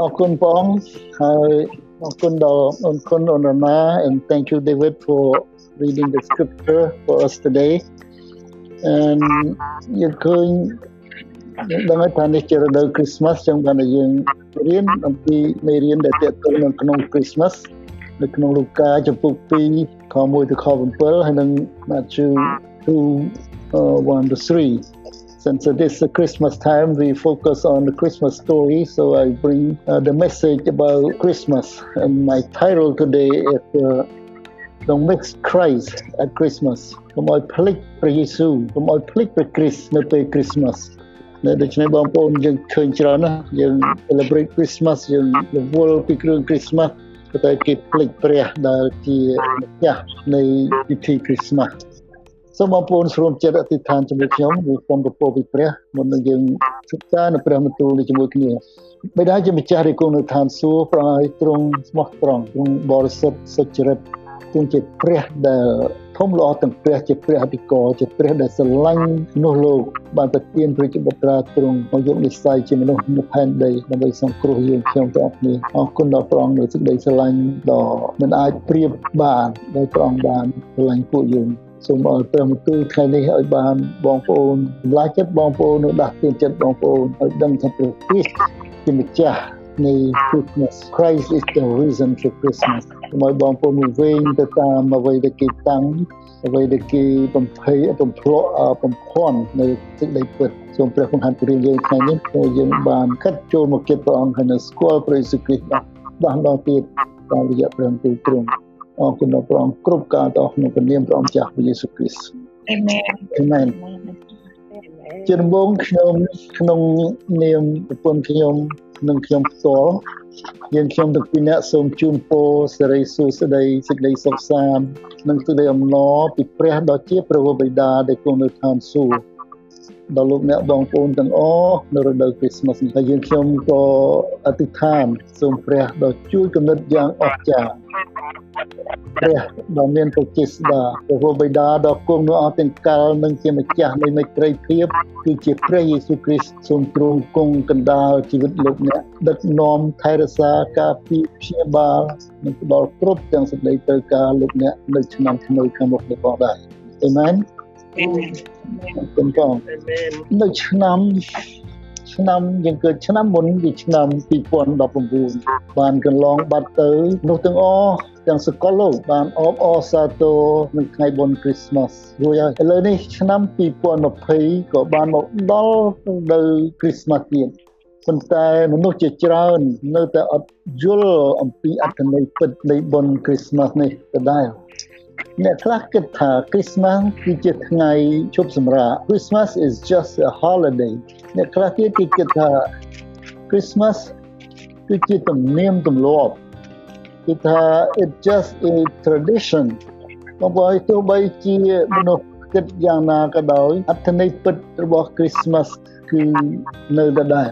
អរគុណបងហើយអរគុណដល់អរគុណអនណា and thank you David for reading the scripture for us today and យើងឃើញដឹងថានេះជារដូវ Christmas ចឹងបានយើងរៀនអំពីមេរៀនដែលទាក់ទងនឹងក្នុង Christmas នៅក្នុងលូកាចំពុក2ខ1ទៅខ7ហើយនិង Matthew 2 uh, 1 to 3 since it is a Christmas time, we focus on the Christmas story. So I bring uh, the message about Christmas. And my title today is uh, Don't Mix Christ at Christmas. កុំឲ្យភ្លេចព្រះយេស៊ូវកុំឲ្យភ្លេចព្រះគ្រីស្ទនៅពេល Christmas នៅដូច្នេះបងប្អូនយើងឃើញច្រើនណាស់យើង celebrate Christmas យើងរវល់ពីគ្រឿង Christmas ប៉ុន្តែគេភ្លេចព្រះដែលជាម្ចាស់នៃពិធី Christmas សូមបងប្អូនស្រួមចិត្តអធិដ្ឋានជាមួយខ្ញុំឬសូមពពពីព្រះមុននឹងយើងសិក្សានៅព្រះបន្ទូលជាមួយគ្នាបិតាជាម្ចាស់រិគុណនៅឋានសួគ៌ប្រឲ្យទ្រង់ស្មោះត្រង់ទ្រង់បរិសុទ្ធសុចរិតទ្រង់ជាព្រះដែលធំល្អទាំងព្រះជាព្រះអធិការជាព្រះដែលស្រឡាញ់មនុស្សលោកបានប្រទានព្រះជាបុត្រាទ្រង់មកយកនិស្ស័យជាមនុស្សនៅផែនដីដើម្បីសង្គ្រោះយើងខ្ញុំទាំងអស់គ្នាអរគុណដល់ព្រះអង្គនៅសេចក្តីស្រឡាញ់ដ៏មិនអាចប្រៀបបានដោយព្រះអង្គបានស្រឡាញ់ពួកយើង សូមឲ្យព្រះមន្ទូលថ្ងៃនេះឲ្យបានបងប្អូនសម្លាចិត្តបងប្អូននៅដាស់តឿនចិត្តបងប្អូនឲ្យដឹងថាព្រះគ្រីស្ទជាម្ចាស់នៃ Christmas Christ is the reason for Christmas សូមឲ្យបងប្អូនមកវិញទៅតាមអ្វីដែលគេតាំងអ្វីដែលគេបំភ័យបំភ្លក់បំភ័ន្តនៅសេចក្តីពិតសូមព្រះបង្ហាញព្រាងយើងថ្ងៃនេះព្រោះយើងបានកាត់ចូលមកគិតព្រះអង្គហើយនៅស្គាល់ព្រះយេស៊ូវគ្រីស្ទបានដល់ទៀតតាមរយៈព្រះអង្គទ្រង់ អរគុណដល់ព្រះអង្គគ្រប់ការតក្នុងព្រះនាមព្រះអង្គចាស់ព្រះយេស៊ូវគ្រីស្ទអាមែនអាមែនជាដំបូងខ្ញុំក្នុងនាមប្រពន្ធខ្ញុំនិងខ្ញុំផ្ទាល់យើងខ្ញុំទាំងពីរនាក់សូមជូនពរសិរីសួស្តីសេចក្តីសុខសាន្តនិងសេចក្តីអំណរពីព្រះដ៏ជាព្រះបិតាដែលគង់នៅឋានសួគ៌ ដល់លោកអ្នកបងប្អូនទាំងអស់នៅរដូវ Christmas នេះហើយយើងខ្ញុំក៏អធិដ្ឋានសូមព្រះដ៏ជួយគំនិតយ៉ាងអស្ចារ្យព្រះដ៏មានព្រះចេស្តាព្រះបិតាដ៏គង់នៅអស់ទាំងកាលនិងជាម្ចាស់នៃមេត្រីភាពគឺជាព្រះយេស៊ូវគ្រីស្ទសូមទ្រង់គង់កណ្ដាលជីវិតលោកអ្នកដឹកនាំថែរក្សាការពារព្យាបាលនិងផ្ដល់គ្រប់ទាំងសេចក្តីត្រូវការលោកអ្នកនៅឆ្នាំថ្មីខាងមុខនេះផងដែរអេមែនអរ គុណបងនៅឆ្នាំឆ្នាំយើងកើតឆ្នាំមុនគឺឆ្នាំ2019បានកន្លងបាត់ទៅនោះទាំងអស់ទាំងសកលលោកបានអបអរសាទរនឹងថ្ងៃបុណ្យ Christmas រួចហើយឥឡូវនេះឆ្នាំ2020ក៏បានមកដល់ទៅ Christmas ទៀតប៉ុន្តែមនុស្សជាច្រើននៅតែអត់យល់អំពីអត្ថន័យពិតនៃបុណ្យ Christmas នេះដដែល អ្នកខ្លះគិតថា Christmas គឺជាថ្ងៃជប់សម្រាក Christmas is just a holiday អ្នកខ្លះទៀតគេគិតថា Christmas គឺជាទំនៀមទម្លាប់គឺថា it just a tradition បងប្អូនទោះបីជាមនុស្សគិតយ៉ាងណាក៏ដោយអត្ថន័យពិតរបស់ Christmas គឺនៅដដែល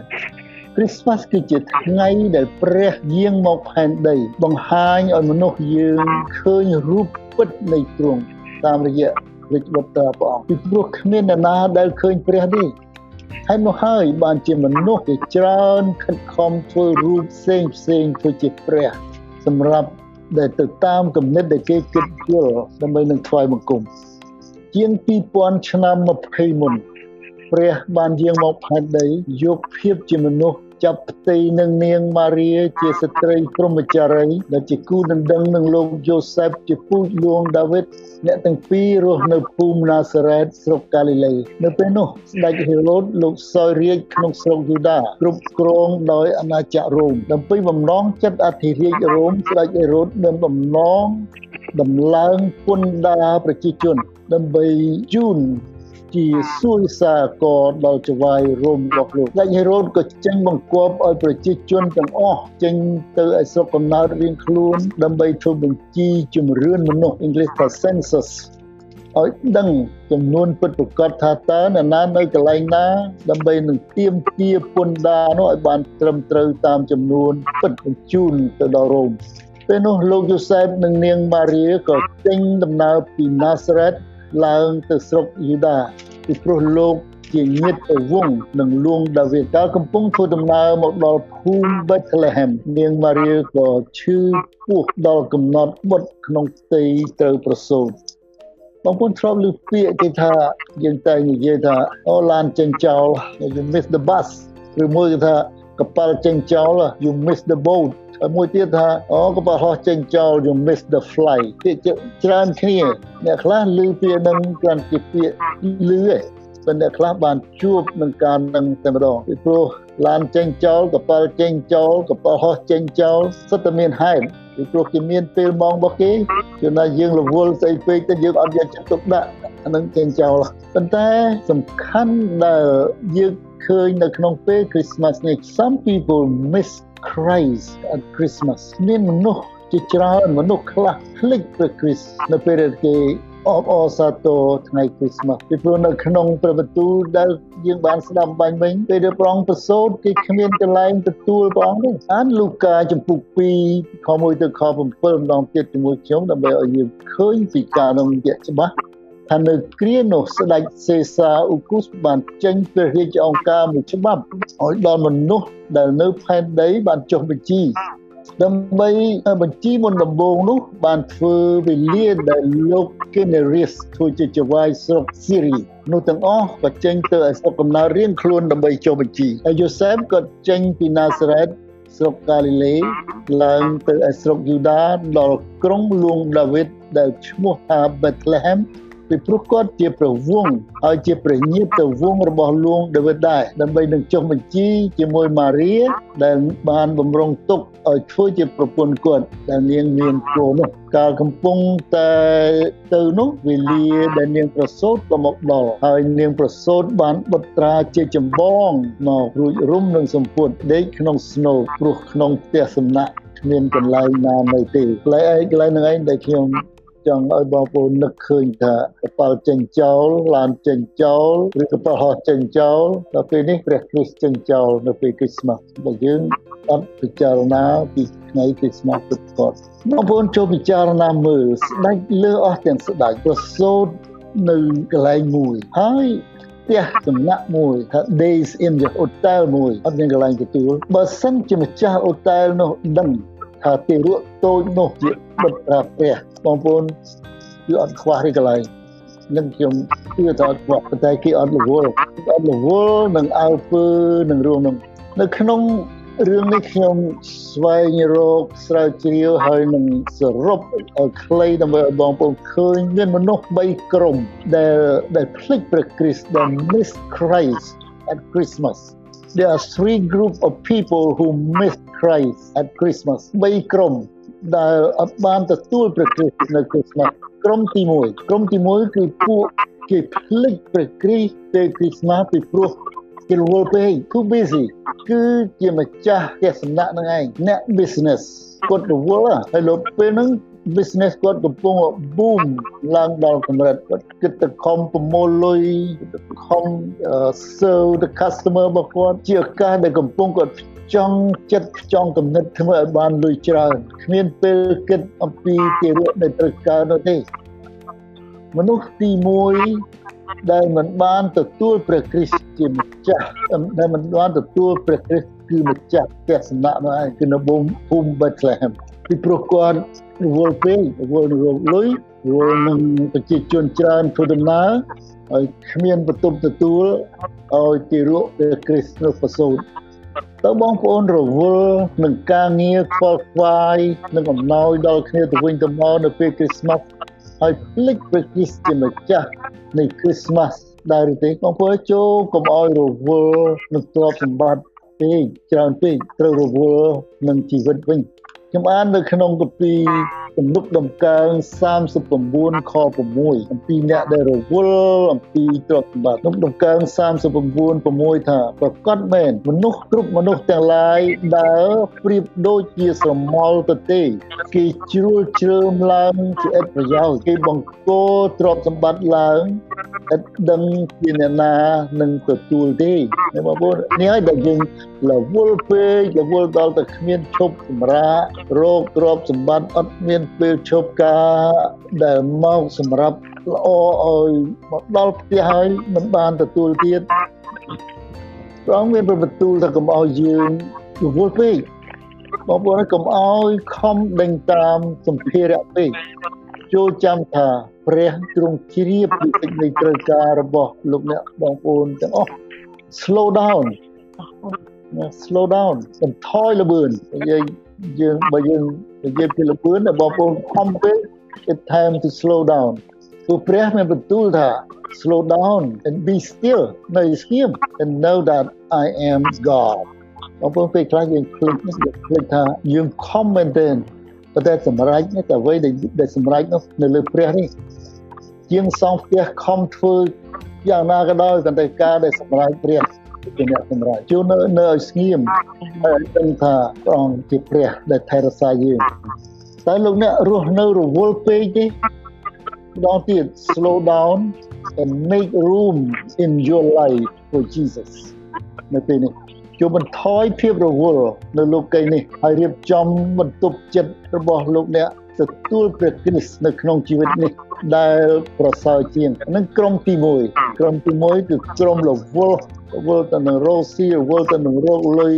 Christmas គឺជាថ្ងៃដែលព្រះយាងមកផែនដី បង្ហាញឲ្យមនុស្សយើងឃើញរូប ពិតនៃទ្រង់តាមរយៈរាជបុត្រាព្រះអង្គពីព្រោះគ្មាននរណាដែលឃើញព្រះទេហើយនោះហើយបានជាមនុស្សជាច្រើនខិតខំធ្វើរូបផ្សេងផ្សេងធ្វើជាព្រះសម្រាប់ដែលទៅតាមគំនិតដែលគេគិតយល់ដើម្បីនឹងថ្វាយបង្គំជាង2000ឆ្នាំ20មុនព្រះបានយាងមកផែនដីយកភាពជាមនុស្ស ចាប់ផ្ទៃនឹងនាងម៉ារីជាស្ត្រីព្រហ្មចារីដែលជាគូដណ្ដឹងនឹងលោកយូសេបជាពូជលួងដាវីតអ្នកទាំងពីររស់នៅភូមិណាសារ៉េតស្រុកកាលីលេនៅពេលនោះស្ដេចហេរ៉ូតលោកសោយរាជក្នុងស្រុកយូដាគ្រប់គ្រងដោយអាណាចក្ររ៉ូមដើម្បីបំណងចិត្តអធិរាជរ៉ូមស្ដេចហេរ៉ូតមានបំណងដំឡើងពន្ធដារប្រជាជនដើម្បីជូន ជាសួយសាកដល់ចវាយរោមរបស់លោកដាច់ហេរ៉ូតក៏ចេញបង្គាប់ឲ្យប្រជាជនទាំងអស់ចេញទៅឲ្យស្រុកកំណើតរៀងខ្លួនដើម្បីធ្វើបញ្ជីជំរឿនមនុស្សអង់គ្លេសថា census ឲ្យដឹងចំនួនពិតប្រាកដថាតើនរណានៅកន្លែងណា ដើម្បីនឹងទៀមទាពន្ធដារនោះឲ្យបានត្រឹមត្រូវតាមចំនួនពិតបញ្ជូនទៅដល់រ៉ូមពេលនោះលោកយូសែបនិងនាងម៉ារីក៏ចេញដំណើរពីណាសារ៉េត ឡើងទៅស្រុកយូដាពីព្រោះលោកជាញាតិវងនឹងលួងដាវីតកាលកំពុងធ្វើដំណើរមកដល់ភូមិ Bethlehem នាងម៉ារីក៏ឈឺពោះដល់កំណត់បុត្រក្នុងផ្ទៃត្រូវប្រសូតបងប្អូនធ្លាប់ឮពាក្យគេថាយើងតែនិយាយថាអូឡានចេញចោល you miss the bus ឬមួយគេថាកប៉ាល់ចេញចោល you miss the boat ហើយ មួយទៀតថាអូកប៉ាល់ហោះចេញចោល you miss the flight ពាក្យច្រើនគ្នាអ្នកខ្លះឮពាក្យនឹងគ្រាន់ជាពាក្យឮឯងប៉ុន្តែខ្លះបានជួបនឹងការនឹងតែម្ដងពីព្រោះឡានចេញចោលកប៉ាល់ចេញចោលកប៉ាល់ហោះចេញចោលសិតតែមានហេតុពីព្រោះគេមានពេលម៉ោងរបស់គេគឺថាយើងរវល់ស្អីពេកទៅយើងអត់យកចិត្តទុកដាក់អានឹងចេញចោលប៉ុន្តែសំខាន់ដែលយើង ឃើញនៅក្នុងពេល Christmas នេះ some people miss Christ at Christmas មានមនុស្សជាច្រើនមនុស្សខ្លះភ្លេចព្រះគ្រីស្ទនៅពេលដែលគេអបអរសាទរថ្ងៃ Christmas ពីព្រោះនៅក្នុងព្រះបន្ទូលដែលយើងបានស្ដាប់បាញ់វិញពេលដែលព្រះអង្គប្រសូតគេគ្មានកន្លែងទទួលព្រះអង្គទេអានលូកាចំពុក2ខ1ទៅខ7ម្ដងទៀតជាមួយខ្ញុំដើម្បីឲ្យយើងឃើញពីការនោះជាច្បាស់ ថានៅគ្រានោះស្ដេចសេសាអ៊ូគូសបានចេញព្រះរាជអង្គការមួយច្បាប់ឲ្យដល់មនុស្សដែលនៅផែនដីបានចុះបញ្ជីដើម្បីបញ្ជីមុនដំបូងនោះ បានធ្វើវេលាដែលលោក Kenerius ធ្វើជាចវាយស្រុកស៊ីរីនោះទាំងអស់ក៏ចេញទៅឲ្យស្រុកកំណើតរៀងខ្លួនដើម្បីចុះបញ្ជីហើយយូសែបក៏ចេញពីណាសារ៉េតស្រុកកាលីលេឡើងទៅឯស្រុកយូដាដល់ក្រុងលួងដាវីតដែលឈ្មោះថា Bethlehem ពីព្រោះគាត់ជាប្រវងហើយជាព្រះញាតិទៅវងរបស់លួងដាវីតដែរដើម្បីនឹងចុះបញ្ជីជាមួយម៉ារីដែលបានបំរុងទុកឲ្យធ្វើជាប្រពន្ធគាត់ដែលនាងមានកូននោះកាលកំពុងតែទៅនោះវេលាដែលនាងប្រសូតក៏មកដល់ហើយនាងប្រសូតបានបុត្រាជាចម្បងមករួចរុំនឹងសម្ពុតដេកក្នុងស្នូព្រោះក្នុងផ្ទះសំណាក់គ្មានកន្លែងណានៅទេកន្លែងឯងកន្លែងហ្នឹងឯងដែលខ្ញុំ ចង់ឲ្យបងប្អូននឹកឃើញថាកប៉ាល់ចេញចោលឡានចេញចោលឬកប៉ាល់ហោះចេញចោលដល់ពេលនេះព្រះគ្រីស្ទចេញចោលនៅពេលគ្រីស្មាស់បើយើងអត់ពិចារណាពីថ្ងៃគ្រីស្មាស់ពិតប្រាកដបងប្អូនចូលពិចារណាមើលស្ដេចលើអស់ទាំងស្ដេចប្រសូតនៅកន្លែងមួយហើយផ្ទះសំណាក់មួយថា days in the hotel មួយអត់មានកន្លែងទទួលបើសិនជាម្ចាស់ hotel នោះដឹង ថាទីរក់តូចនោះជាបិទប្រាព្រះបងប្អូនគឺអត់ខ្វះរីកន្លែងនឹងខ្ញុំជឿថាអត់ខ្វះប៉ុន្តែគេអត់រវល់អត់រវល់នឹងអើពើនឹងរួមនឹងនៅក្នុងរឿងនេះខ្ញុំស្វែងរកស្រាវជ្រាវហើយនឹងសរុបឲ្យខ្លីដើម្បីឲ្យបងប្អូនឃើញមានមនុស្ស3ក្រុមដែលដែលភ្លេចព្រះគ្រីស្ទដែល miss Christ at Christmas there are three group of people who miss Christ at Christmas 3ក្រុមដែលអត់បានទទួលព្រះគ្រីស្ទនៅ Christmas ក្រុមទី1ក្រុមទី1គឺពួកគេភ្លេចព្រះគ្រីស្ទពេល Christmas ពីព្រោះគេរវល់ពេក too busy គឺជាម្ចាស់ផ្ទះសំណាក់នឹងឯងអ្នក business គាត់រវល់ហើយលោកពេលហ្នឹង business គាត់កំពុង boom ឡើងដល់កម្រិតគាត់គិតទៅខំប្រមូលលុយខំ serve the customer របស់គាត់ជាឱកាសដែលកំពុងគាត់ ចង់ចិត្តចង់គំនិតធ្វើឲ្យបានលុយច្រើនគ្មានពេលគិតអំពីទារកដែលត្រូវការនោះទេមនុស្សទី1ដែលមិនបានទទួលព្រះគ្រីស្ទជាម្ចាស់ដែលមិនបានទទួលព្រះគ្រីស្ទគឺម្ចាស់ផ្ទះសំណាក់នោះឯងគឺនៅភូមិ Bethlehem ពីព្រោះគាត់រវល់ពេករវល់នឹងលុយរវល់នឹងប្រជាជនច្រើនធ្វើដំណើរហើយគ្មានបន្ទប់ទទួលឲ្យទីរកព្រះគ្រីស្ទនៅប្រសូត តើបងប្អូនរវល់នឹងការងារខ្វល់ខ្វាយនឹងអំណោយដល់គ្នាទៅវិញទៅមកនៅពេលគ្រីស្មាស់ហើយភ្លេចព្រះគ្រីស្ទជាម្ចាស់នៃគ្រីស្មាស់ដែរទេបងប្អូនចូលកុំឲ្យរវល់នឹងទ្រព្យសម្បត្តិពេកច្រើនពេកត្រូវរវល់នឹងជីវិតវិញខ្ញុំអាននៅក្នុងគម្ពីរ ទំនុកដំកើង39ខ6អំពីអ្នកដែលរវល់អំពីទ្រព្យសម្បត្តិទំនុកដំកើង39 6ថាប្រកាសមែនមនុស្សគ្រប់មនុស្សទាំងឡាយដែលប្រៀបដូចជាស្រមោលទៅទេគេជ្រួលជ្រើមឡើងជាឥតប្រយោជន៍គេបង្កទ្រព្យសម្បត្តិឡើងឥតដឹងជាអ្នកណានឹងទទួលទេបងប្អូននេះហើយដែលយើងរវល់ពេករវល់ដល់តែគ្មានឈប់សម្រាករោគទ្រព្យសម្បត្តិអត់មានពេលឈប់ការដែលមកសម្រាប់ល្អឲ្យមកដល់ផ្ទះហើយមិនបានទទួលទៀតព្រះអង្គមានបន្ទូលថាកុំឲ្យយើងរវល់ពេកបងប្អូនកុំឲ្យខំដេញតាមសម្ភារៈពេកចូលចាំថាព្រះទ្រង់ជ្រាបពីសេចក្តីត្រូវការរបស់លោកអ្នកបងប្អូនទាំងអស់ slow down slow down បន្ថយល្បឿននិយាយយើងបើយើង និយាយពីល្បឿនបងប្អូនខំពេក it's time to slow down ព្រោះព្រះមានបន្ទូលថា slow down and be still នៅស្ងៀម and know that I am God បងប្អូនពេលខ្លះយើងភ្លេចនេះយើងភ្លេចថាយើងខំមែនទែនប៉ុន្តែសម្រេចនេះតែអ្វីដែលសម្រេចនោះនៅលើព្រះនេះជាងសងផ្ទះខំធ្វើយ៉ាងណាក៏ដោយតែការដែលសម្រេចព្រះ ជាអ្នកសម្រេចជួននៅនៅឲ្យស្ងៀមហើយដឹងថាព្រះអង្គជាព្រះដែលថែរក្សាយើងតែលោកអ្នករស់នៅរវល់ពេកទេម្ដងទៀត slow down and make room in your life for Jesus នៅពេលនេះជួយបន្ថយភាពរវល់នៅលោកីនេះហើយរៀបចំបន្ទប់ចិត្តរបស់លោកអ្នក ទទួលព្រះគ្រីស្ទនៅក្នុងជីវិតនេះដែលប្រសើរជាងនឹងក្រុមទី1ក្រុមទី1គឺក្រុមរវល់រវល់ទៅនឹងរោស៊ីរវល់ទៅនឹងរោគលុយ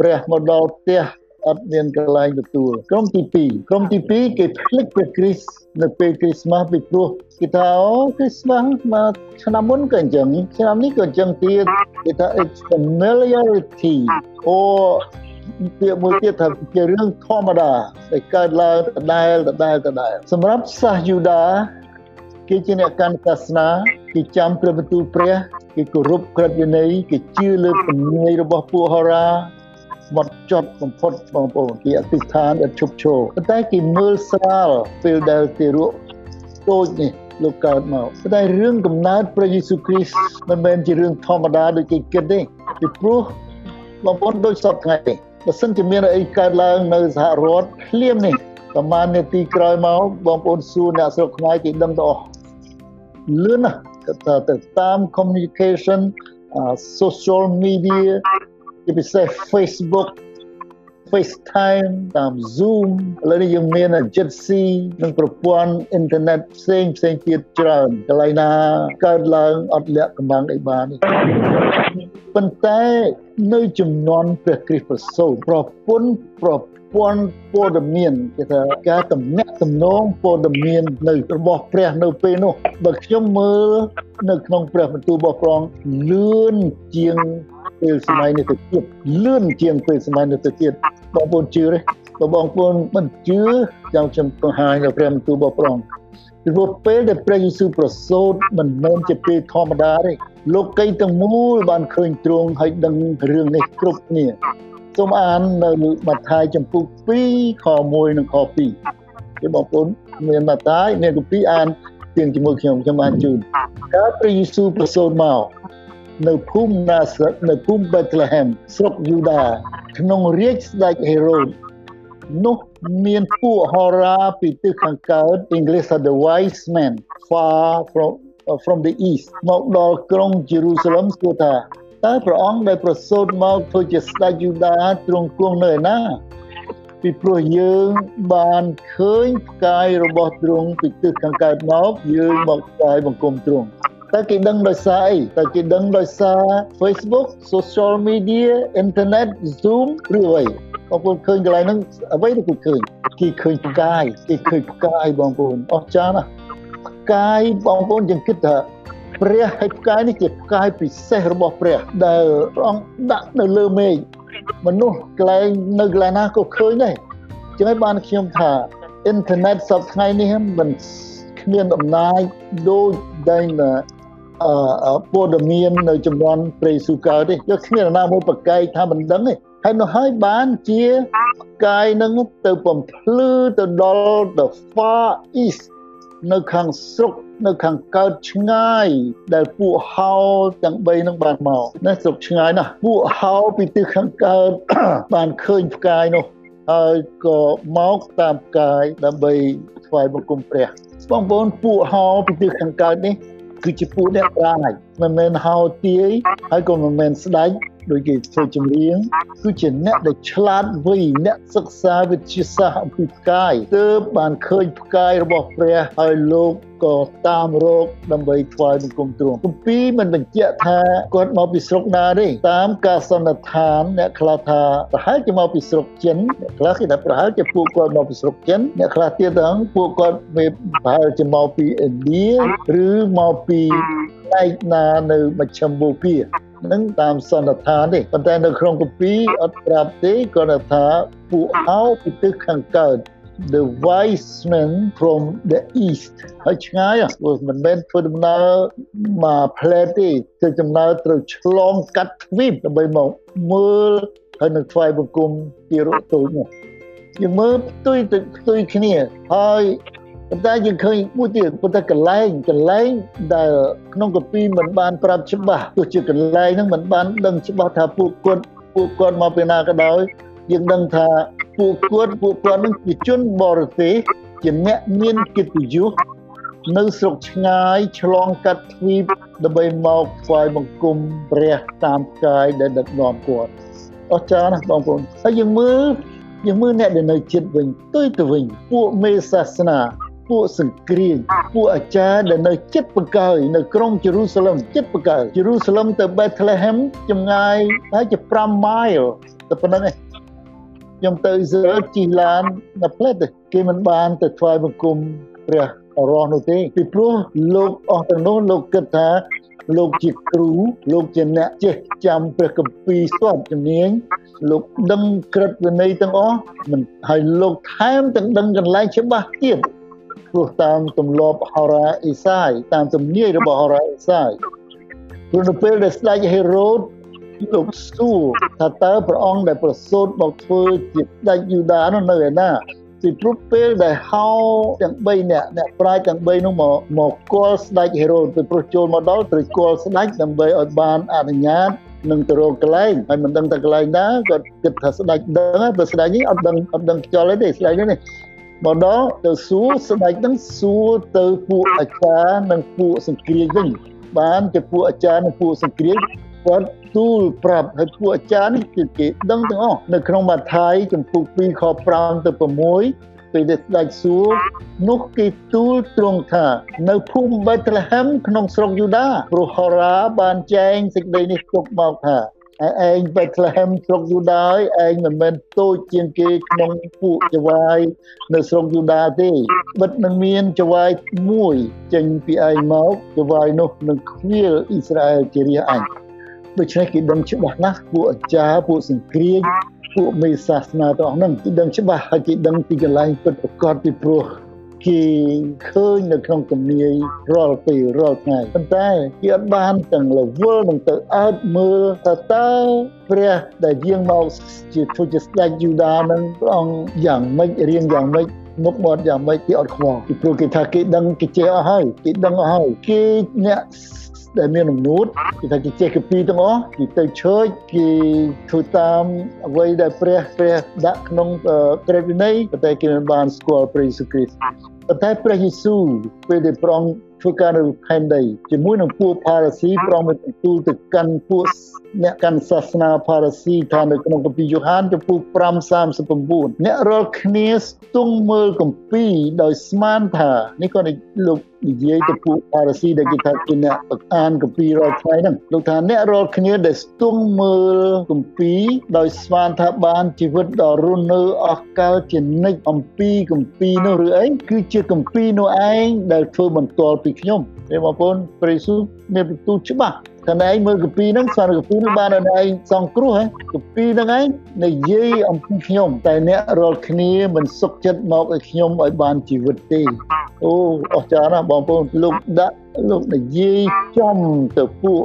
ព្រះមកដល់ផ្ទះអត់មានកន្លែងទទួលក្រុមទី2ក្រុមទី2គេភ្លេចព្រះគ្រីស្ទនៅពេលគ្រីស្មាស់ពីព្រោះគេថាអូគ្រីស្មាស់មកឆ្នាំមុនក៏អញ្ចឹងឆ្នាំនេះក៏អញ្ចឹងទៀតគេថា it's familiarity អូ ពាក្យមួយទៀតថាជារឿងធម្មតាដែលកើតឡើងដដែលដដែលដដែលសម្រាប់សាសយូដាគេជាអ្នកកាន់សាសនាគេចាំព្រះបន្ទូលព្រះគេគោរពក្រឹតវិន័យគេជឿលើជំនាញរបស់ពួកហោរាមកចត់បំផុតបងប្អូនគេអធិដ្ឋានឥតឈប់ឈរប៉ុន្តែគេមើលស្រាលពេលដែលទារកតូចនេះលោកកើតមកប៉ុន្តែរឿងកំណើតព្រះយេស៊ូវគ្រីស្ទមិនមែនជារឿងធម្មតាដូចគេគិតទេពីព្រោះបងប្អូនដូចសពថ្ងៃទេ បើសិនជាមានអីកើតឡើងនៅសហរដ្ឋភ្លាមនេះប្រហែលនាទីក្រោយមកបងប្អូនសួរអ្នកស្រុកខ្មែរគេដឹងទៅអស់លឿនណាស់ទៅតាម communication social media ជាពិសេស Facebook FaceTime តាម Zoom ឥឡូវនេះយើងមាន Jitsi និងប្រព័ន្ធអ៊ីនធឺណិតផ្សេងផ្សេងទៀតច្រើនកន្លែងណាកើតឡើងអត់លាក់កំបាំងអីបានទេប៉ុន្តែនៅចំនួនព្រះគ្រីស្ទប្រសូតប្រពន្ធប្រព័ន្ធព័ត៌មានគេថាការតំណាក់តំណងព័ត៌មាននៅរបស់ព្រះនៅពេលនោះបើខ្ញុំមើលនៅក្នុងព្រះបន្ទូលរបស់ព្រះលឿនជាង ពេលសម័យនេះទៅទៀតលឿនជាងពេលសម័យនេះទៅទៀតបងប្អូនជឿទេបើបងប្អូនមិនជឿចាំខ្ញុំបង្ហាញនៅព្រះបន្ទូលរបស់ព្រះអង្គពីព្រោះពេលដែលព្រះយេស៊ូវប្រសូតមិនមែនជាពេលធម្មតាទេលោកីទាំងមូលបានឃើញទ្រង់ហើយដឹងរឿងនេះគ្រប់គ្នាសូមអាននៅម៉ាថាយចំពុក2ខ1និងខ2គឺបងប្អូនមានម៉ាថាយមានគម្ពីរអានទៀងជាមួយខ្ញុំខ្ញុំបានជូនកាលព្រះយេស៊ូវប្រសូតមក នៅភូមិណាសនៅភូមិបេតលេហែមស្រុកយូដាក្នុងរាជស្ដេចហេរ៉ូតនោះមានពួកហោរាពីទិសខាងកើត English are the wise men far from uh, from the east មកដល់ក្រុងយេរូសាឡឹមសួរថាតើព្រះអង្គដែលប្រសូតមកធ្វើជាស្ដេចយូដាទ្រង់គង់នៅឯណាពីព្រោះយើងបានឃើញផ្កាយរបស់ទ្រង់ពីទិសខាងកើតមកយើងមកផ្កាយបង្គំទ្រង់ តើគេដឹងដោយសារអីតើគេដឹងដោយសារ Facebook social media internet Zoom ឬអ្វីបងប្អូនឃើញកន្លែងហ្នឹងអ្វីដែលគេឃើញគេឃើញផ្កាយគេឃើញផ្កាយបងប្អូនអស្ចារ្យណាស់ផ្កាយបងប្អូនយើងគិតថាព្រះហើយផ្កាយនេះជាផ្កាយពិសេសរបស់ព្រះដែលព្រះអង្គដាក់នៅលើមេឃមនុស្សកន្លែងនៅកន្លែងណាក៏ឃើញដែរចឹងហើយបានខ្ញុំថាអ៊ីនធឺណិតសពថ្ងៃនេះមិនគ្មានអំណាចដូចដែល អឺព័ត៌មាននៅចំនួនព្រះយេស៊ូវកើតទេយកគ្មានណាមួយប្រកែកថាមិនដឹងទេហើយនោះហើយបានជាកាយនឹងទៅបំភ្លឺទៅដល់ the far east នៅខាងស្រុកនៅខាងកើតឆ្ងាយដែលពួកហោទាំង3នឹងបានមកណាស្រុកឆ្ងាយណាស់ពួកហោពីទិសខាងកើតបានឃើញផ្កាយនោះហើយក៏មកតាមផ្កាយដើម្បីថ្វាយបង្គំព្រះបងប្អូនពួកហោពីទិសខាងកើតនេះ គឺជាពួកអ្នកប្រាជ្ញមិនមែនហោទាយហើយក៏មិនមែនស្ដេច ដូចគេធ្វើចម្រៀងគឺជាអ្នកដែលឆ្លាតវៃអ្នកសិក្សាវិទ្យាសាស្ត្រអំពីផ្កាយទើបបានឃើញផ្កាយរបស់ព្រះហើយលោកក៏តាមរកដើម្បីថ្វាយបង្គំទ្រង់គម្ពីរមិនបញ្ជាក់ថាគាត់មកពីស្រុកណាទេតាមការសន្និដ្ឋានអ្នកខ្លះថាប្រហែលជាមកពីស្រុកចិនអ្នកខ្លះគេថាប្រហែលជាពួកគាត់មកពីស្រុកចិនអ្នកខ្លះទៀតហ្នឹងពួកគាត់មានប្រហែលជាមកពីឥណ្ឌាឬមកពីផ្នែកណានៅមជ្ឈមបូព៌ា នឹងតាមសន្និដ្ឋានទេប៉ុន្តែនៅក្នុងគម្ពីរអត់ប្រាប់ទេគាត់ថាពួកអោពីទិសខាងកើត the wise men from the east ហើយឆ្ងាយព្រោះមិនមែនធ្វើដំណើរមកផ្លែទេធ្វើដំណើរត្រូវឆ្លងកាត់ទ្វីបដើម្បីមកមើលហើយនឹងថ្វាយបង្គំទីរត់ទូចនោះយើងមើលផ្ទុយទៅផ្ទុយគ្នាហើយ ប៉ុន្តែយើងឃើញមួយទៀតប៉ុន្តែកន្លែងកន្លែងដែលក្នុងកាពីមិនបានប្រាប់ច្បាស់ទោះជាកន្លែងហ្នឹងមិនបានដឹងច្បាស់ថាពួកគាត់ពួកគាត់មកពីណាក៏ដោយយើងដឹងថាពួកគាត់ពួកគាត់នឹងជាជនបរទេសជាអ្នកមានកិត្តិយសនៅស្រុកឆ្ងាយឆ្លងកាត់ទ្វីបដើម្បីមកថ្វាយបង្គំព្រះតាមកាយដែលដឹកនាំគាត់អស្ចារ្យណាស់បងប្អូនហើយយើងមើលយើងមើលអ្នកដែលនៅជិតវិញទុយទៅវិញពួកមេសាសនា ពួកសង្គ្រាមពួកអាចារ្យដែលនៅចិត្តបកើយនៅក្រុងយេរូសាឡឹមចិត្តបកើយយេរូសាឡឹមទៅ Bethlehem ចម្ងាយតែជា5 mile តែប៉ុណ្្នឹងឯងខ្ញុំទៅអ៊ីស្រាអែលជិះឡាននៅផ្លេតគេមិនបានទៅថ្វាយបង្គំព្រះរស់នោះទេពីព្រោះលោកអស់ទាំងនោះលោកគិតថាលោកជាគ្រូលោកជាអ្នកចេះចាំព្រះគម្ពីរស្ទាត់ជំនាញលោកដឹងក្រឹតវិន័យទាំងអស់មិនហើយលោកថែមទាំងដឹងកន្លែងច្បាស់ទៀត ព្រោះតាមទម្លាប់ហោរាអេសាយតាមទំនាយរបស់ហោរាអេសាយព្រោះនៅពេលដែលស្ដេចហេរ៉ូតលោកសួរថាតើព្រះអង្គដែលប្រសូតមកធ្វើជាស្ដេចយូដានោះនៅឯណាពីព្រោះពេលដែលហៅទាំង3នាក់អ្នកប្រាជ្ញទាំង3នោះមកមកគល់ស្ដេចហេរ៉ូតពីព្រោះចូលមកដល់ត្រូវគល់ស្ដេចដើម្បីឲ្យបានអនុញ្ញាតនឹងទៅរកកន្លែងហើយមិនដឹងតែកន្លែងណាគាត់គិតថាស្ដេចដឹងតែស្ដេចនេះអត់ដឹងអត់ដឹងខ្យល់ទេស្ដេចនេះ មកដល់ទៅសួរស្ដេចនឹងសួរទៅពួកអាចារ្យនិងពួកសង្គ្រាមវិញបានជាពួកអាចារ្យនិងពួកសង្គ្រាមគាត់ទូលប្រាប់ឲ្យពួកអាចារ្យនេះគឺគេដឹងទាំងអស់នៅក្នុងម៉ាថាយចំពុក2ខ5ទៅ6ពេលដែលស្ដេចសួរនោះគេទូលទ្រង់ថា នៅភូមិបេតលេហឹមក្នុងស្រុកយូដាព្រោះហូរ៉ាបានចែងសេចក្តីនេះទុកមកថា ឯងបេតលេហឹមស្រុកយូដាឯងមិនមែនតូចជាងគេក្នុងពួកចវាយនៅស្រុកយូដាទេបិទនឹងមានចវាយមួយចេញពីឯងមកចវាយនោះនឹងខ្វៀលអ៊ីស្រាអែលជារាអញដូច្នេះគេដឹងច្បាស់ណាស់ពួកអាចារ្យពួកសង្គ្រាមពួកមេសាសនាទាំងអស់ហ្នឹងគេដឹងច្បាស់ហើយគេដឹងពីកន្លែងពិតប្រាកដពីព្រោះ គេឃើញនៅក្នុងទំនាយរាល់ពេលរាល់ថ្ងៃប៉ុន្តែគេអត់បានទាំងរវល់នឹងទៅអើតមើលថាតើព្រះដែលយាងមកជាធ្វើជាស្ដេចយូដានឹងព្រះអង្គយ៉ាងម៉េចរៀងយ៉ាងម៉េចមុខមាត់យ៉ាងម៉េចគេអត់ខ្វល់ពីព្រោះគេថាគេដឹងគេចេះអស់ហើយគេដឹងអស់ហើយគេអ្នកដែលមានអំណួតគេថាគេចេះកាពីទាំងអស់គេទៅឈើចគេធ្វើតាមអ្វីដែលព្រះព្រះដាក់ក្នុងព្រះវិន័យប៉ុន្តែគេមិនបានស្គាល់ព្រះយេស៊ូវគ្រីស្ទ ប៉ុន្តែព្រះយេស៊ូវពេលដែលព្រះអង្គធ្វើការនៅផែនដីជាមួយនឹងពួកផារ៉ាស៊ីព្រះអង្គបានទូលទៅកាន់ពួកអ្នកកាន់សាសនាផារ៉ាស៊ីថានៅក្នុងគម្ពីរយ៉ូហានចំពោះ5:39អ្នករាល់គ្នាស្ទង់មើលគម្ពីរដោយស្មានថានេះក៏លោកនិយាយទៅពួកផារ៉ាស៊ីដែលគេថាជាអ្នកអានគម្ពីររាល់ថ្ងៃហ្នឹងលោកថាអ្នករាល់គ្នាដែលស្ទង់មើលគម្ពីរដោយស្មានថាបានជីវិតដ៏រស់នៅអស់កលជានិច្ចអំពីគម្ពីរនោះឬអីគឺជាគម្ពីរនោះឯងដែលធ្វើបន្ទាល់ពីខ្ញុំទេបងប្អូនព្រះយេស៊ូវមានបន្ទូលច្បាស់តែឯងមើលកាពីហ្នឹងស្វាកាពីហ្នឹងបានឲ្យឯងសង្គ្រោះហ៎កាពីហ្នឹងឯងនិយាយអំពីខ្ញុំតែអ្នករាល់គ្នាមិនសុខចិត្តមកឲ្យខ្ញុំឲ្យបានជីវិតទេអូអស្ចារ្យណាស់បងប្អូនលោកដាក់លោកនិយាយចំទៅពួក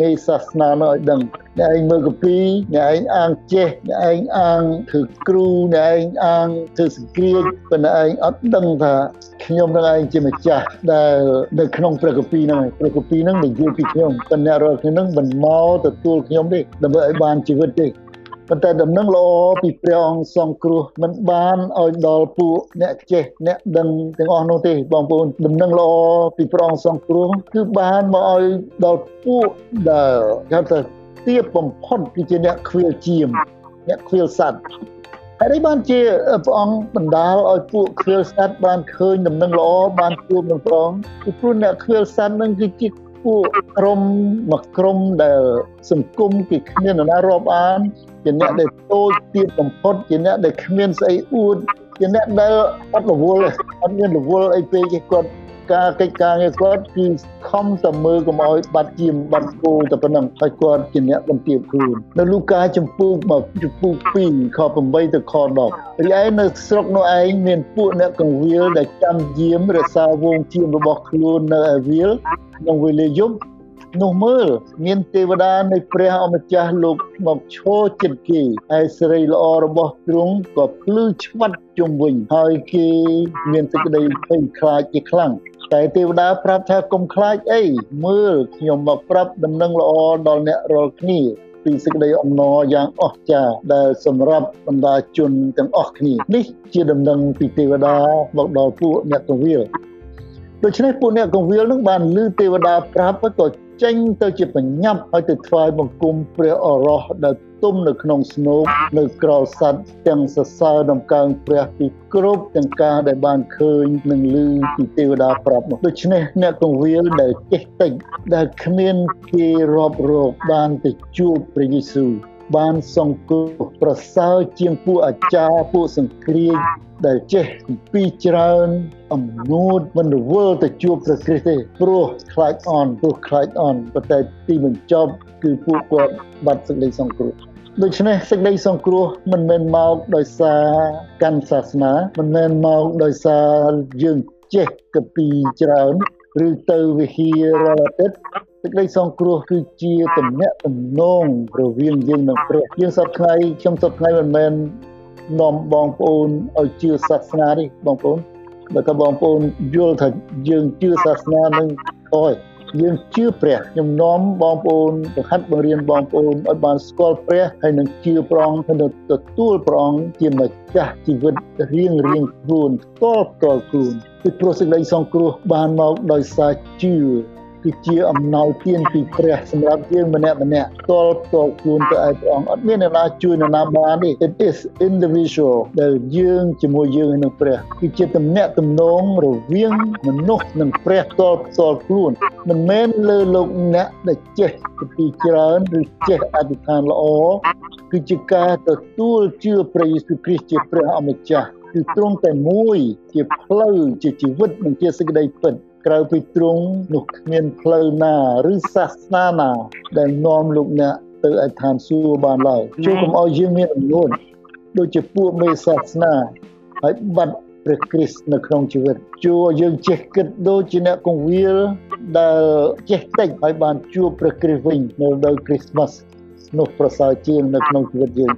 នៃសាសនានោះឲ្យដឹងអ្នកឯងមើលកាពីអ្នកឯងអាងចេះអ្នកឯងអាងធ្វើគ្រូអ្នកឯងអាងធ្វើសង្គ្រាមប៉ុន្តែឯងអត់ដឹងថាខ្ញុំនឹងឯងជាម្ចាស់ដែលនៅក្នុងព្រះគម្ពីរហ្នឹងព្រះគម្ពីរហ្នឹងនិយាយពីខ្ញុំប៉ុន្តែរាល់គ្នាហ្នឹងមិនមកទទួលខ្ញុំទេដើម្បីឲ្យបានជីវិតទេ ប៉ុន្តែដំណឹងល្អពីព្រះអង្គសង្គ្រោះមិនបានឲ្យដល់ពួកអ្នកចេះអ្នកដឹងទាំងអស់នោះទេបងប្អូនដំណឹងល្អពីព្រះអង្គសង្គ្រោះគឺបានមកឲ្យដល់ពួកដែលគេថា ទាបបំផុតគឺជាអ្នកខ្វៀលជាមអ្នកខ្វៀលសัตว์ហើយបានជាព្រះអង្គបណ្ដាលឲ្យពួកខ្វៀលសัตว์បានឃើញដំណឹងល្អបានជួបនឹងព្រះអង្គពីព្រោះអ្នកខ្វៀលសัตว์នឹងគឺជា ពួកក្រុមមួយក្រុមដែលសង្គមគេគ្មាននរណារាប់អានជាអ្នកដែលតូចទៀតបំផុតជាអ្នកដែលគ្មានស្អីអួតជាអ្នកដែលអត់រវល់អត់មានរវល់អីពេកទេគាត់ ការកិច្ចការងារគាត់គឺខំតែមើលកុំឲ្យបាត់ជាមបាត់គោតែប៉ុណ្ណឹងហើយគាត់ជាអ្នកបន្ទាបខ្លួននៅលូកាចំពូកមកចំពូក2ខ8ទៅខ10រីឯនៅស្រុកនោះឯងមានពួកអ្នកកងវិលដែលចាំយាមរក្សាវងជាមរបស់ខ្លួននៅឯវិលក្នុងវេលាយប់នោះមើលមានទេវតានៃព្រះអម្ចាស់លោកមកឈរចិត្តគេហើយសេរីល្អរបស់ទ្រង់ក៏ភ្លឺឆ្វាត់ជុំវិញហើយគេមានសេចក្តីភ័យខ្លាចជាខ្លាំង តែទេវតាប្រាប់ថាកុំខ្លាចអីមើលខ្ញុំមកប្រាប់ដំណឹងល្អដល់អ្នករាល់គ្នាពីសេចក្តីអំណរយ៉ាងអស្ចារ្យដែលសម្រាប់បណ្ដាជនទាំងអស់គ្នានេះជាដំណឹងពីទេវតាមកដល់ពួកអ្នកកងវិលដូច្នេះពួកអ្នកកងវិលនឹងបានឮទេវតាប្រាប់ក៏ចេញទៅជាបញ្ញត្តិឲ្យទៅថ្វាយបង្គំព្រះអរោះដែល ទុំនៅក្នុងស្នូកនៅក្រោលសัตว์ទាំងសរសើរដំកើងព្រះពីគ្រប់ទាំងការដែលបានឃើញនឹងឮពីទេវតាប្រាប់នោះដូច្នេះអ្នកកងវិលដែលចេះតិចដែលគ្មានគេរាប់រកបានទៅជួបព្រះយេស៊ូវបានសង្គ្រោះប្រសើរជាងពួកអាចារ្យពួកសង្គ្រាចដែលចេះពីច្រើនអំនួតមិនរវល់ទៅជួបព្រះគ្រីស្ទទេព្រោះខ្លាចអន់ព្រោះខ្លាចអន់ប៉ុន្តែទីបញ្ចប់គឺពួកគាត់បាត់សេចក្តីសង្គ្រោះ ដូច្នេះសេចក្តីសង្គ្រោះមិនមែនមកដោយសារកាន់សាសនាមិនមែនមកដោយសារយើងចេះកពីច្រើនឬទៅវិហាររាល់អាទិត្យសេចក្តីសង្គ្រោះគឺជាទំនាក់ទំនងរវាងយើងនិងព្រះយើងសពថ្ងៃខ្ញុំសពថ្ងៃមិនមែននាំបងប្អូនឲ្យជឿសាសនានេះបងប្អូនបើថាបងប្អូនយល់ថាយើងជឿសាសនានឹងខ້ອຍ យើងជឿព្រះខ្ញុំនាំបងប្អូនបង្ហាត់បង្រៀនបងប្អូនឲ្យបានស្គាល់ព្រះហើយនឹងជឿព្រះអង្គហើយនឹងទទួលព្រះអង្គជាម្ចាស់ជីវិតរៀងរៀងខ្លួនតលតលខ្លួនពីព្រោះសេចក្តីសង្គ្រោះបានមកដោយសារជឿ គឺជាអំណោយទានពីព្រះសម្រាប់យើងម្នាក់ម្នាក់តលតលខ្លួនទៅឲ្យព្រះអង្គអត់មានអ្នកណាជួយអ្នកណាបានទេ it is individual ដែលយើងជាមួយយើងនឹងព្រះគឺជាទំនាក់ទំនងរវាងមនុស្សនិងព្រះតលតលខ្លួនមិនមែនលើលោកអ្នកដែលចេះពីច្រើនឬចេះអធិដ្ឋានល្អគឺជាការទទួលជឿព្រះយេស៊ូវគ្រីស្ទជាព្រះអម្ចាស់គឺទ្រង់តែមួយជាផ្លូវជាជីវិតនិងជាសេចក្តីពិត ក្រៅពីទ្រង់នោះគ្មានផ្លូវណាឬសាសនាណាដែលនាំលោកអ្នកទៅឯឋានសួគ៌បានឡើយជួយកុំឲ្យយើងមានអំនួនដូចជាពួកមេសាសនាហើយបាត់ព្រះគ្រីស្ទនៅក្នុងជីវិតជួយើងចេះគិតដូចជាអ្នកកងវិលដែលចេះតិចហើយបានជួបព្រះគ្រីស្ទវិញនៅដល់គ្រីស្មាស់នោះប្រសើរជាងនៅក្នុងជីវិតយើង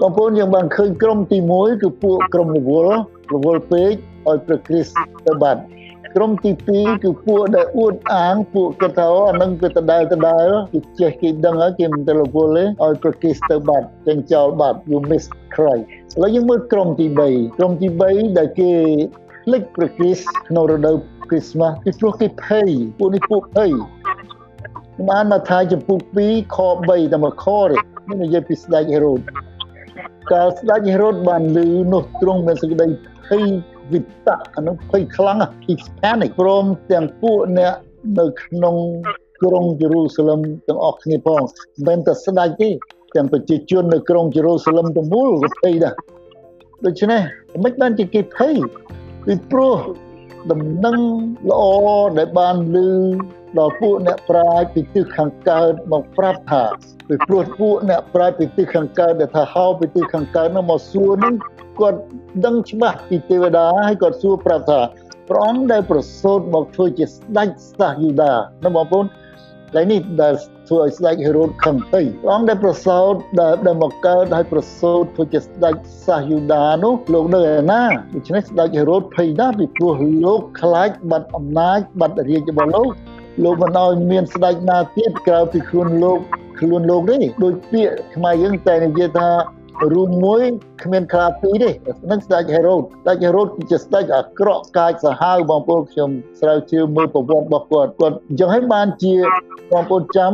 បងប្អូនយើងបានឃើញក្រុមទី1គឺពួកក្រុមរវល់រវល់ពេកឲ្យព្រះគ្រីស្ទទៅបាត់ ក្រុមទី2គឺពួកដែលអួតអាងពួកគេថាអានឹងវាដដែលដដែលគេចេះគេដឹងហើយគេមិនទៅរវល់ទេឲ្យប្រគិសទៅបាត់ចេញចោលបាត់ you miss Christ ឥឡូវយើងមើលក្រុមទី3ក្រុមទី3ដែលគេភ្លេចប្រគិសក្នុងរដូវ Christmas ពីព្រោះគេភ័យពួកនេះពួកភ័យបានមកថាចំពុក2ខ3តែមួយខទេនេះនិយាយពីស្ដេចហេរ៉ូតកាលស្ដេចហេរ៉ូតបានឮនោះទ្រង់មានសេចក្តីភ័យ វិតៈអានោះភ័យខ្លាំង Hispanic ព្រមទាំងពួកអ្នកនៅក្នុងក្រុងយេរូសាឡឹមទាំងអស់គ្នាផងមិនតែស្ដេចទេទាំងប្រជាជននៅក្រុងយេរូសាឡឹមទាំងមូលក៏ភ័យដែរដូច្នេះមិនបានជាគេភ័យពីព្រោះដំណឹងល្អដែលបានឮ ដល់ពួកអ្នកប្រាជ្ញពីទិសខាងកើតមកប្រាប់ថាពីព្រោះពួកអ្នកប្រាជ្ញពីទិសខាងកើតដែលថាហៅពីទិសខាងកើតនោះមកសួរនឹងគាត់ដឹងច្បាស់ពីទេវតាហើយគាត់សួរប្រាប់ថាព្រះអង្គដែលប្រសូតមកធ្វើជាស្ដេចសាសយូដាណាបងប្អូនឡើយនេះដែលធ្វើឲ្យស្ដេចហេរ៉ូតខឹងទៅព្រះអង្គដែលប្រសូតដែលដែលមកកើតហើយប្រសូតធ្វើជាស្ដេចសាសយូដានោះលោកនៅឯណាដូច្នេះស្ដេចហេរ៉ូតភ័យណាស់ពីព្រោះលោកខ្លាចបាត់អំណាចបាត់រាជរបស់លោក លោកមិនឲ្យមានស្ដេចណាទៀតក្រៅពីខ្លួនលោកខ្លួនលោកទេដោយពាក្យខ្មែរយើងតែនិយាយថារួមមួយគ្មានខ្លាពីរទេនឹងស្ដេចហេរ៉ូតស្ដេចហេរ៉ូតគឺជាស្ដេចអាក្រក់កាចសាហាវបងប្អូនខ្ញុំស្រាវជ្រាវមើលប្រវត្តិរបស់គាត់គាត់អញ្ចឹងហើយបានជាបងប្អូនចាំ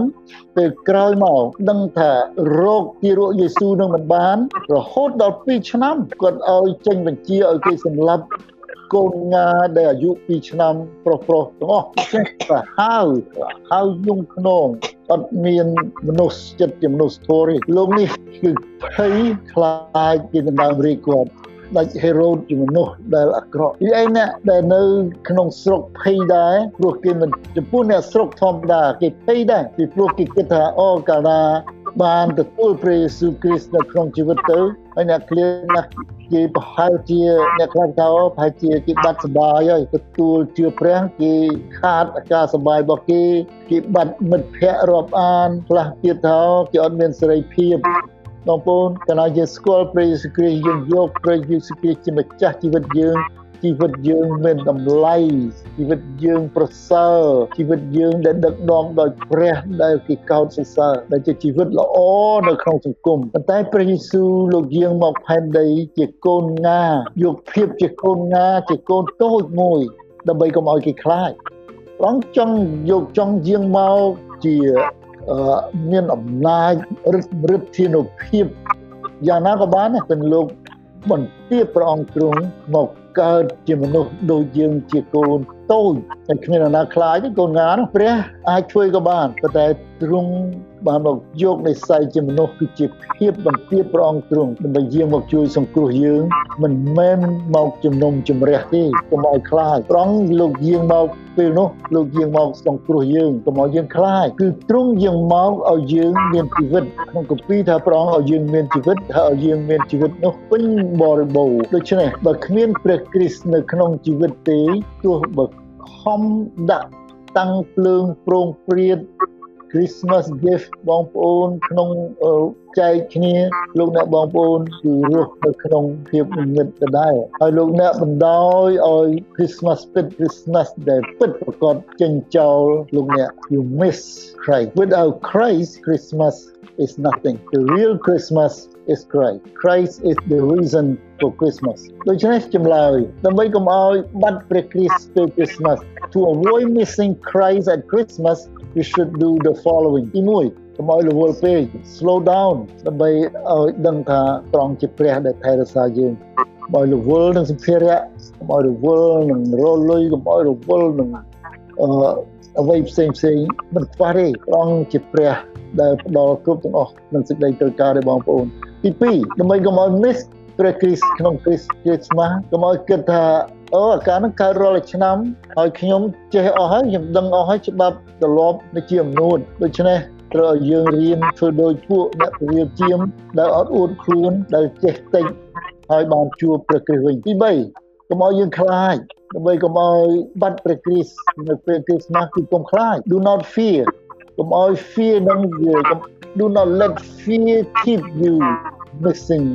ពេលក្រោយមកដឹងថារោគទីរោគយេស៊ូនឹងមិនបាន រហូតដល់2ឆ្នាំគាត់ឲ្យចេញបញ្ជាឲ្យគេសម្លាប់ កូនងាដែលអាយុ2ឆ្នាំប្រុសប្រុសទាំងអស់ចេះសាហាវហាវយំខ្នងអត់មានមនុស្សចិត្តជាមនុស្សធម៌ទេលោកនេះគឺភ័យខ្លាចពីដណ្ដើមរាជគាត់ដាច់ហេរ៉ូតជាមនុស្សដែលអាក្រក់ពីឯអ្នកដែលនៅក្នុងស្រុកភ័យដែរព្រោះគេមិនចំពោះអ្នកស្រុកធម្មតាគេភ័យដែរពីព្រោះគេគិតថាអូកាលណាបានទទួលព្រះយេស៊ូវគ្រីស្ទនៅក្នុងជីវិតទៅ ហើយអ្នកឃ្លាណាស់គេប្រហែលជាអ្នកខ្លះថាប្រហែលជាគេបាត់សបាយហើយទទួលជឿព្រះគេខាតអាការសបាយរបស់គេគេបាត់មិត្តភ័ក្តិរាប់អានខ្លះទៀតថាគេអត់មានសេរីភាពបងប្អូនកាលណាយើងស្គាល់ព្រះយេស៊ូវគ្រីស្ទយើងយកព្រះយេស៊ូវគ្រីស្ទជាម្ចាស់ជីវិតយើង ជីវិតយើងមានតម្លៃជីវិតយើងប្រសើរជីវិតយើងដែលដឹកនាំដោយព្រះដែលគេកោតសរសើរដែលជាជីវិតល្អនៅក្នុងសង្គមប៉ុន្តែព្រះយេស៊ូវលោកយាងមកផែនដីជាកូនងាយកភាពជាកូនងាជាកូនតូចមួយដើម្បីកុំឲ្យគេខ្លាចព្រះអង្គចង់យកចង់យាងមកជាមានអំណាចរិទ្ធរិទ្ធានុភាពយ៉ាងណាក៏បានពេលលោកបន្ទាបព្រះអង្គទ្រង់មក កើតជាមនុស្សដូចយើងជាកូនតូចតែគ្មានណាខ្លាចទេកូនងានោះព្រះអាចជួយក៏បានប៉ុន្តែទ្រង់បានមកយកនៃស័យជាមនុស្សគឺជាភាពបន្ទាបព្រះអង្គទ្រង់ដើម្បីយាងមកជួយសង្គ្រោះយើង មិនមែនមកជំនុំជម្រះទេកុំឲ្យខ្លាចព្រះអង្គលោកយាងមកពេលនោះលោកយាងមកសង្គ្រោះយើងកុំឲ្យយើងខ្លាចគឺទ្រង់យាងមកឲ្យយើងមានជីវិតក្នុងគម្ពីរថាព្រះអង្គឲ្យយើងមានជីវិតហើយឲ្យយើងមានជីវិតនោះពេញបរិបូរណ៍ដូច្នេះបើគ្មានព្រះគ្រីស្ទនៅក្នុងជីវិតទេទោះបើខំដាក់តាំងភ្លើងប្រងព្រាត Christmas gift បងប្អូនក្នុងចែកគ្នាលោកអ្នកបងប្អូនគឺរស់នៅក្នុងភាពងងឹតដដែលហើយលោកអ្នកបណ្ដោយឲ្យ Christmas ពិត Christmas ដែលពិតប្រកបចេញចោលលោកអ្នក you miss Christ without Christ Christmas is nothing the real Christmas is Christ Christ is the reason for Christmas ដូច្នេះចម្លើយដើម្បីកុំឲ្យបាត់ព្រះគ្រីស្ទពេល Christmas to avoid missing Christ at Christmas we should do the following ទី1កុំឲ្យរវល់ពេក slow down ដើម្បីឲ្យដឹងថាត្រង់ជាព្រះដែលថែរក្សាយើងកុំឲ្យរវល់នឹងសម្ភារៈកុំឲ្យរវល់នឹងរលុយកុំឲ្យរវល់នឹងអឺអ្វីផ្សេងផ្សេងមិនខ្វះទេត្រង់ជាព្រះដែលផ្ដល់គ្រប់ទាំងអស់នឹងសេចក្តីត្រូវការរបស់បងប្អូនទី2ដើម្បីកុំឲ្យ miss ព្រះគ្រីស្ទក្នុងគ្រីស្ទគ្រីស្មាស់កុំឲ្យគិតថាអូអាការហ្នឹងកើតរាល់ឆ្នាំហើយខ្ញុំចេះអស់ហើយខ្ញុំដឹងអស់ហើយច្បាប់ទម្លាប់នេះជាអំនួតដូច្នេះត្រូវឲ្យយើងរៀនធ្វើដូចពួកអ្នកពវិជាមដែលអត់អួតខ្លួនដែលចេះតិចហើយបានជួបព្រះគ្រីស្ទវិញទី3កុំឲ្យយើងខ្លាចដើម្បីកុំឲ្យបាត់ព្រះគ្រីស្ទនៅពេលគ្រីស្មាស់គឺកុំខ្លាច do not fear កុំឲ្យ fear នឹងវា do not let fear keep you missing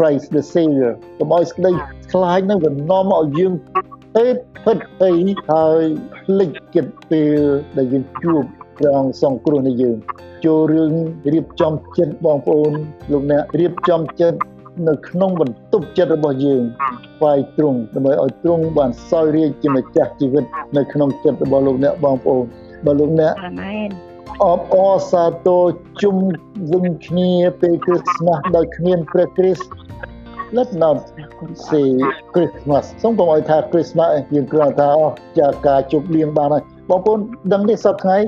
Christ the Savior កុំឲ្យស្ដីខ្លាចនឹងវានាំឲ្យយើងពេតពិតអីហើយភ្លេចគិតពេលដែលយើងជួបព្រះអង្គសង្គ្រោះនៃយើង ចូលរឿងរៀបចំចិត្តបងប្អូនលោកអ្នករៀបចំចិត្តនៅក្នុងបន្ទប់ចិត្តរបស់យើងស្វែងទ្រង់ដើម្បីឲ្យទ្រង់បានសោយរាជជាម្ចាស់ជីវិតនៅក្នុងចិត្តរបស់លោកអ្នកបងប្អូនបើលោកអ្នកអាមែនអបអរសាទរជុំវិញគ្នាពេលគ្រីស្មាស់ដោយគ្មានព្រះគ្រីស្ទ let not say Christmas សូមកុំឲ្យថា Christmas យើងគ្រាន់ថាចាការជប់លៀងបានហើយបងប្អូនដឹងទេសប្តាហ៍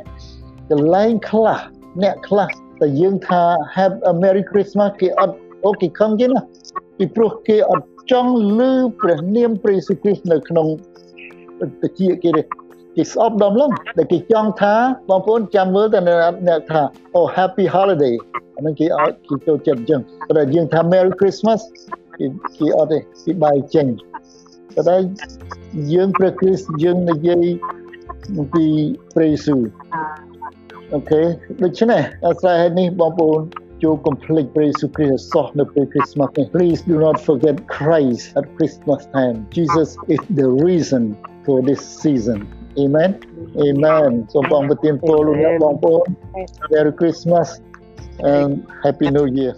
កន្លែងខ្លះអ្នកខ្លះតែយើងថា have a merry christmas គេអត់អូគេខឹងគេណាពីព្រោះគេអត់ចង់ឮព្រះនាមព្រះយេស៊ូវគ្រីស្ទនៅក្នុងតិចគេទេគេស្អប់ដំឡឹងដែលគេចង់ថាបងប្អូនចាំមើលតែអ្នកថាអូ happy holiday អានឹងគេឲ្យគេចូលចិត្តអញ្ចឹងតែយើងថា merry christmas គេគេអត់ទេគេបែកចេញតែយើងព្រះគ្រីស្ទយើងនិយាយអំពីព្រះយេស៊ូវអូខេដូច្នេះអាស្រ័យហេតុនេះបងប្អូនចូល complete ព្រះយេស៊ូវគ្រីស្ទសោះនៅពេល Christmas នេះ Please do not forget Christ at Christmas time Jesus is the reason for this season Amen Amen សូមបងប្រទានពរលោកអ្នកបងប្អូន Merry Christmas and Happy New Year